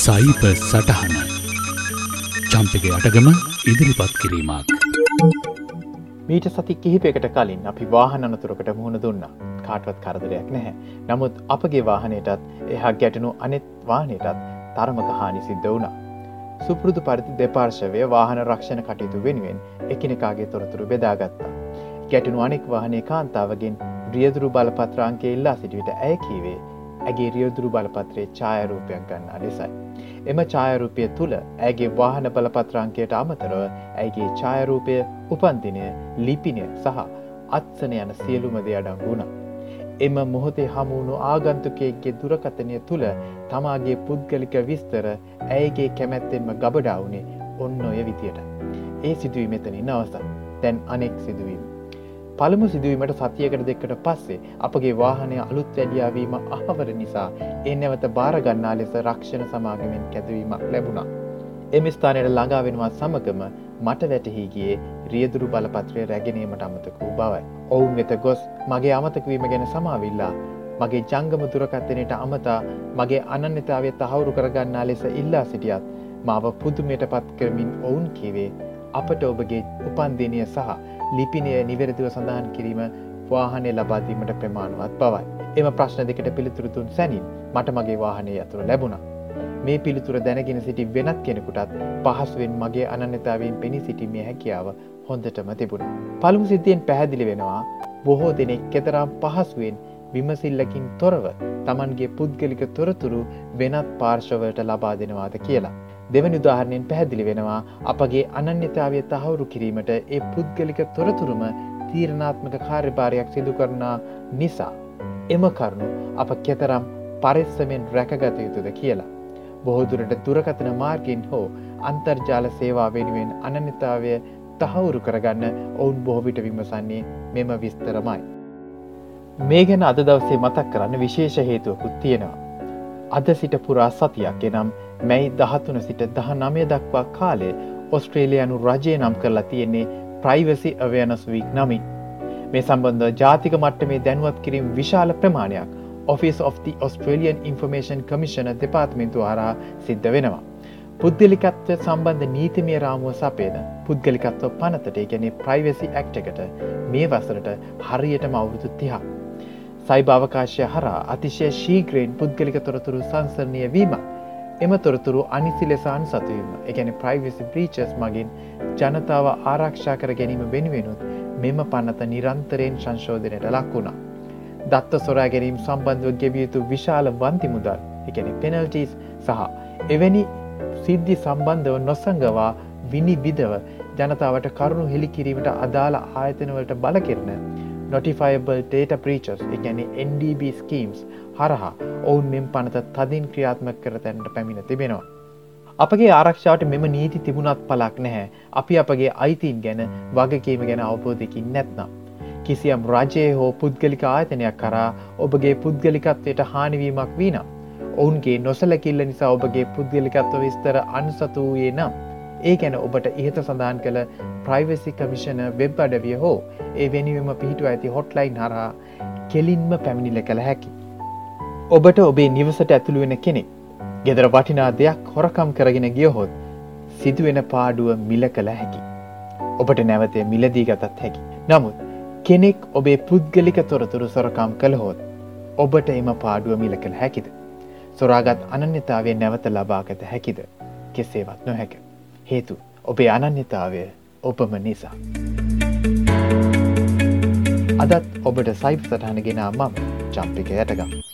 සයිප සටහන. චම්පක අටගම ඉදිරිපත් කිරීමක්. මීට සති කිහිපයකට කලින් අපි වාහන අනතුරකට මුහුණ දුන්න. කාටවත් කරදරයක් නැහැ. නමුත් අපගේ වාහනයටත් එහා ගැටනු අනෙත් වාහනයටත් තරමක හානි සිද්ධ වුණා. සුපුරුදු පරිදි දෙපාර්ශවය වාහන රක්ෂණ කටයුතු වෙනුවෙන් එකනෙකාගේ තොරතුරු බෙදාගත්තා ගැටනු අනෙක් වාහනය කාන්තාවගෙන් රියදුරු බලපත්‍රාංකය ඉල්ලා සිටිවිට ඇය කීවේ ඇගේ රියදුරු බලපත්‍රයේ ඡායරූපයක් ගන්නා ලෙසයි. එම ඡායරූපය තුළ ඇගේ වාහන බලපත්‍රාංකයට අමතරව ඇගේ ඡායරූපය උපන්දිනය ලිපිනය සහ අත්සන යන සියලුම දෙ අඩංගු වුණා. එම මොහොතේ හමුණු ආගන්තුකයෙක්ගේ දුරකතනය තුළ තමාගේ පුද්ගලික විස්තර ඇයගේ කැමැත්තෙන්ම ගබඩාවනේ ඔන්න ඔය විදියට. ඒ සිදුවී මෙතනින් අවසන් තැන් අනෙක් සිදුවීම. පළමු සිදුවීමට සතියකට දෙකට පස්සේ අපගේ වාහනය අලුත් වැඩියාවීම අහවර නිසා ඒ නැවත භාරගන්නා ලෙස රක්ෂණ සමාගමෙන් කැදවීමක් ලැබුණා. එම ස්ථානයට ළඟා වෙනවා සමගම මට වැටහිගියේ රියදුරු බලපත්‍රය රැගෙනීමට අමතක වූ බවයි. ඔවුන් වෙත ගොස් මගේ අමතකවීම ගැන සමාවිල්ලා මගේ ජංගම දුරකත්තනයට අමතා මගේ අනන්‍යතාවය තහවුරු කරගන්නා ලෙස ඉල්ලා සිටියත් මාව පුදුමයට පත් කරමින් ඔවුන් කිවේ අපට ඔබගේ උපන්දිනය සහ ලිපිනය නිවැරදිව සඳහන් කිරීම වාහනය ලබාදීමට ප්‍රමාණවත් බවයි. එම ප්‍රශ්න දෙකට පිළිතුරුතුන් සැනින් මට මගේ වාහනය අතුර ලැබුණා. මේ පිළිතුර දැනගෙන සිටි වෙනත් කෙනෙකුටත් පහසුවෙන් මගේ අනන්‍යතාවෙන් පෙනී සිටීමේ හැකියාව හොඳටම තිබුණ. පළමු සිද්ධියෙන් පැහැදිලි වෙනවා බොහෝ දෙනෙක් කෙතරම් පහසුවෙන් විමසිල්ලකින් තොරව තමන්ගේ පුද්ගලික තොරතුරු වෙනත් පාර්ශවලට ලබා දෙනවාද කියලා. දෙවනි උදාහරණයෙන් පැහැදිලි වෙනවා අපගේ අනන්‍යතාවය තහවුරු කිරීමට ඒ පුද්ගලික තොරතුරුම තීරණාත්මක කාර්යභාරයක් සිදු කරනා නිසා. එම කරුණු අප කෙතරම් පරිස්සමෙන් රැකගත යුතුද කියලා. බොහෝදුරට දුරකතන මාර්ගින් හෝ අන්තර්ජාල සේවා වෙනුවෙන් අනන්‍යතාවය තහවුරු කරගන්න ඔවුන් බොහොවිට විමසන්නේ මෙම විස්තරමයි. මේ ගැන අද දවසේ මතක් කරන්න විශේෂ හේතුවකුත් තියෙනවා. අද සිට පුරා සතියක් එනම් මැයි දහතුන සිට දහ නමය දක්වා කාලේ ඔස්ට්‍රේලයානු රජය නම් කරලා තියෙන්නේ ප්‍රයිවසි අවයනස් වීක් නමින්. මේ සම්බන්ධ ජාතික මට්ටමේ දැනුවත් කිරීම විශාල ප්‍රමාණයක් Office of the Australian Information Commission දෙපාත්මින්තු හරා සිද්ධ වෙනවා. පුද්ගලිකත්ව සම්බන්ධ නීතිමය රාමුව සපේන පුද්ගලිකත්ව පනතට ගැන ප්‍රයිවසි ඇක්ට එකට මේ වසරට හරියටම අවුරුදු තිහා. සයිභාවකාශය හරා අතිශය ශීග්‍රයෙන් පුද්ගලික තොරතුරු සංසරණය වීම එම තොරතුරු අනිසි ලෙසාන් සතුවීම එකැන ප්‍රයිවිසි ප්‍රීචස් මගින් ජනතාව ආරක්ෂා කර ගැනීම වෙනුවෙනුත් මෙම පන්නත නිරන්තරයෙන් සංශෝධනයට ලක් වුණා. දත්ත සොරා ගැනීම් සම්බන්ධව ගෙවියයුතු විශාල වන්ති මුදල් එකැන පෙනල්ටස් සහ එවැනි සිද්ධි සම්බන්ධව නොසංගවා විනි විදව ජනතාවට කරුණු හෙළිකිරීමට අදාළ ආයතනවලට බලකිරන නොටිෆයිබල් ඩේට ප්‍රීචස් එකැනෙ NDB ස්කීම්ස් හරහා ඔවුන් මෙම් පනත තදින් ක්‍රියාත්මක කර තැනට පැමිණ තිබෙනවා. අපගේ ආරක්ෂාවට මෙම නීති තිබුණත් පලක් නැහැ අපි අපගේ අයිතින් ගැන වගකීම ගැන අවබෝධයකින් නැත්නම්. කිසියම් රජයේ හෝ පුද්ගලික ආයතනයක් කරා ඔබගේ පුද්ගලිකත්වයට හානිවීමක් වීනම්. ඔවුන්ගේ නොසලකිල්ල නිසා ඔබගේ පුද්ගලිකත්ව විස්තර අන්සතු වූයේ නම්. ඒ ගැන ඔබට ඉහත සඳහන් කළ ප්‍රයිවසි කමිෂන වෙබ් අඩවිය හෝ ඒ වෙනුවම පිහිටුව ඇති හොට්ලයින් හරහා කෙලින්ම පැමිණිල කළ හැකි. ඔබට ඔබේ නිවසට ඇතුළු වෙන කෙනෙක් ගෙදර වටිනා දෙයක් හොරකම් කරගෙන ගියහොත් සිදුවෙන පාඩුව මිල කළ හැකි. ඔබට නැවතය මිලදී ගතත් හැකි. නමුත් කෙනෙක් ඔබේ පුද්ගලික තොරතුරු සොරකම් කළහොත් ඔබට එම පාඩුව මිල කළ හැකිද. සොරාගත් අනන්‍යතාවේ නැවත ලබාගත හැකිද කෙසේවත් නොහැක. හේතු ඔබේ අනන්‍යතාවය ඔබම නිසා. අදත් ඔබට සයිප් සටහන ගෙනා මම චම්පික යටගම්. Thank you.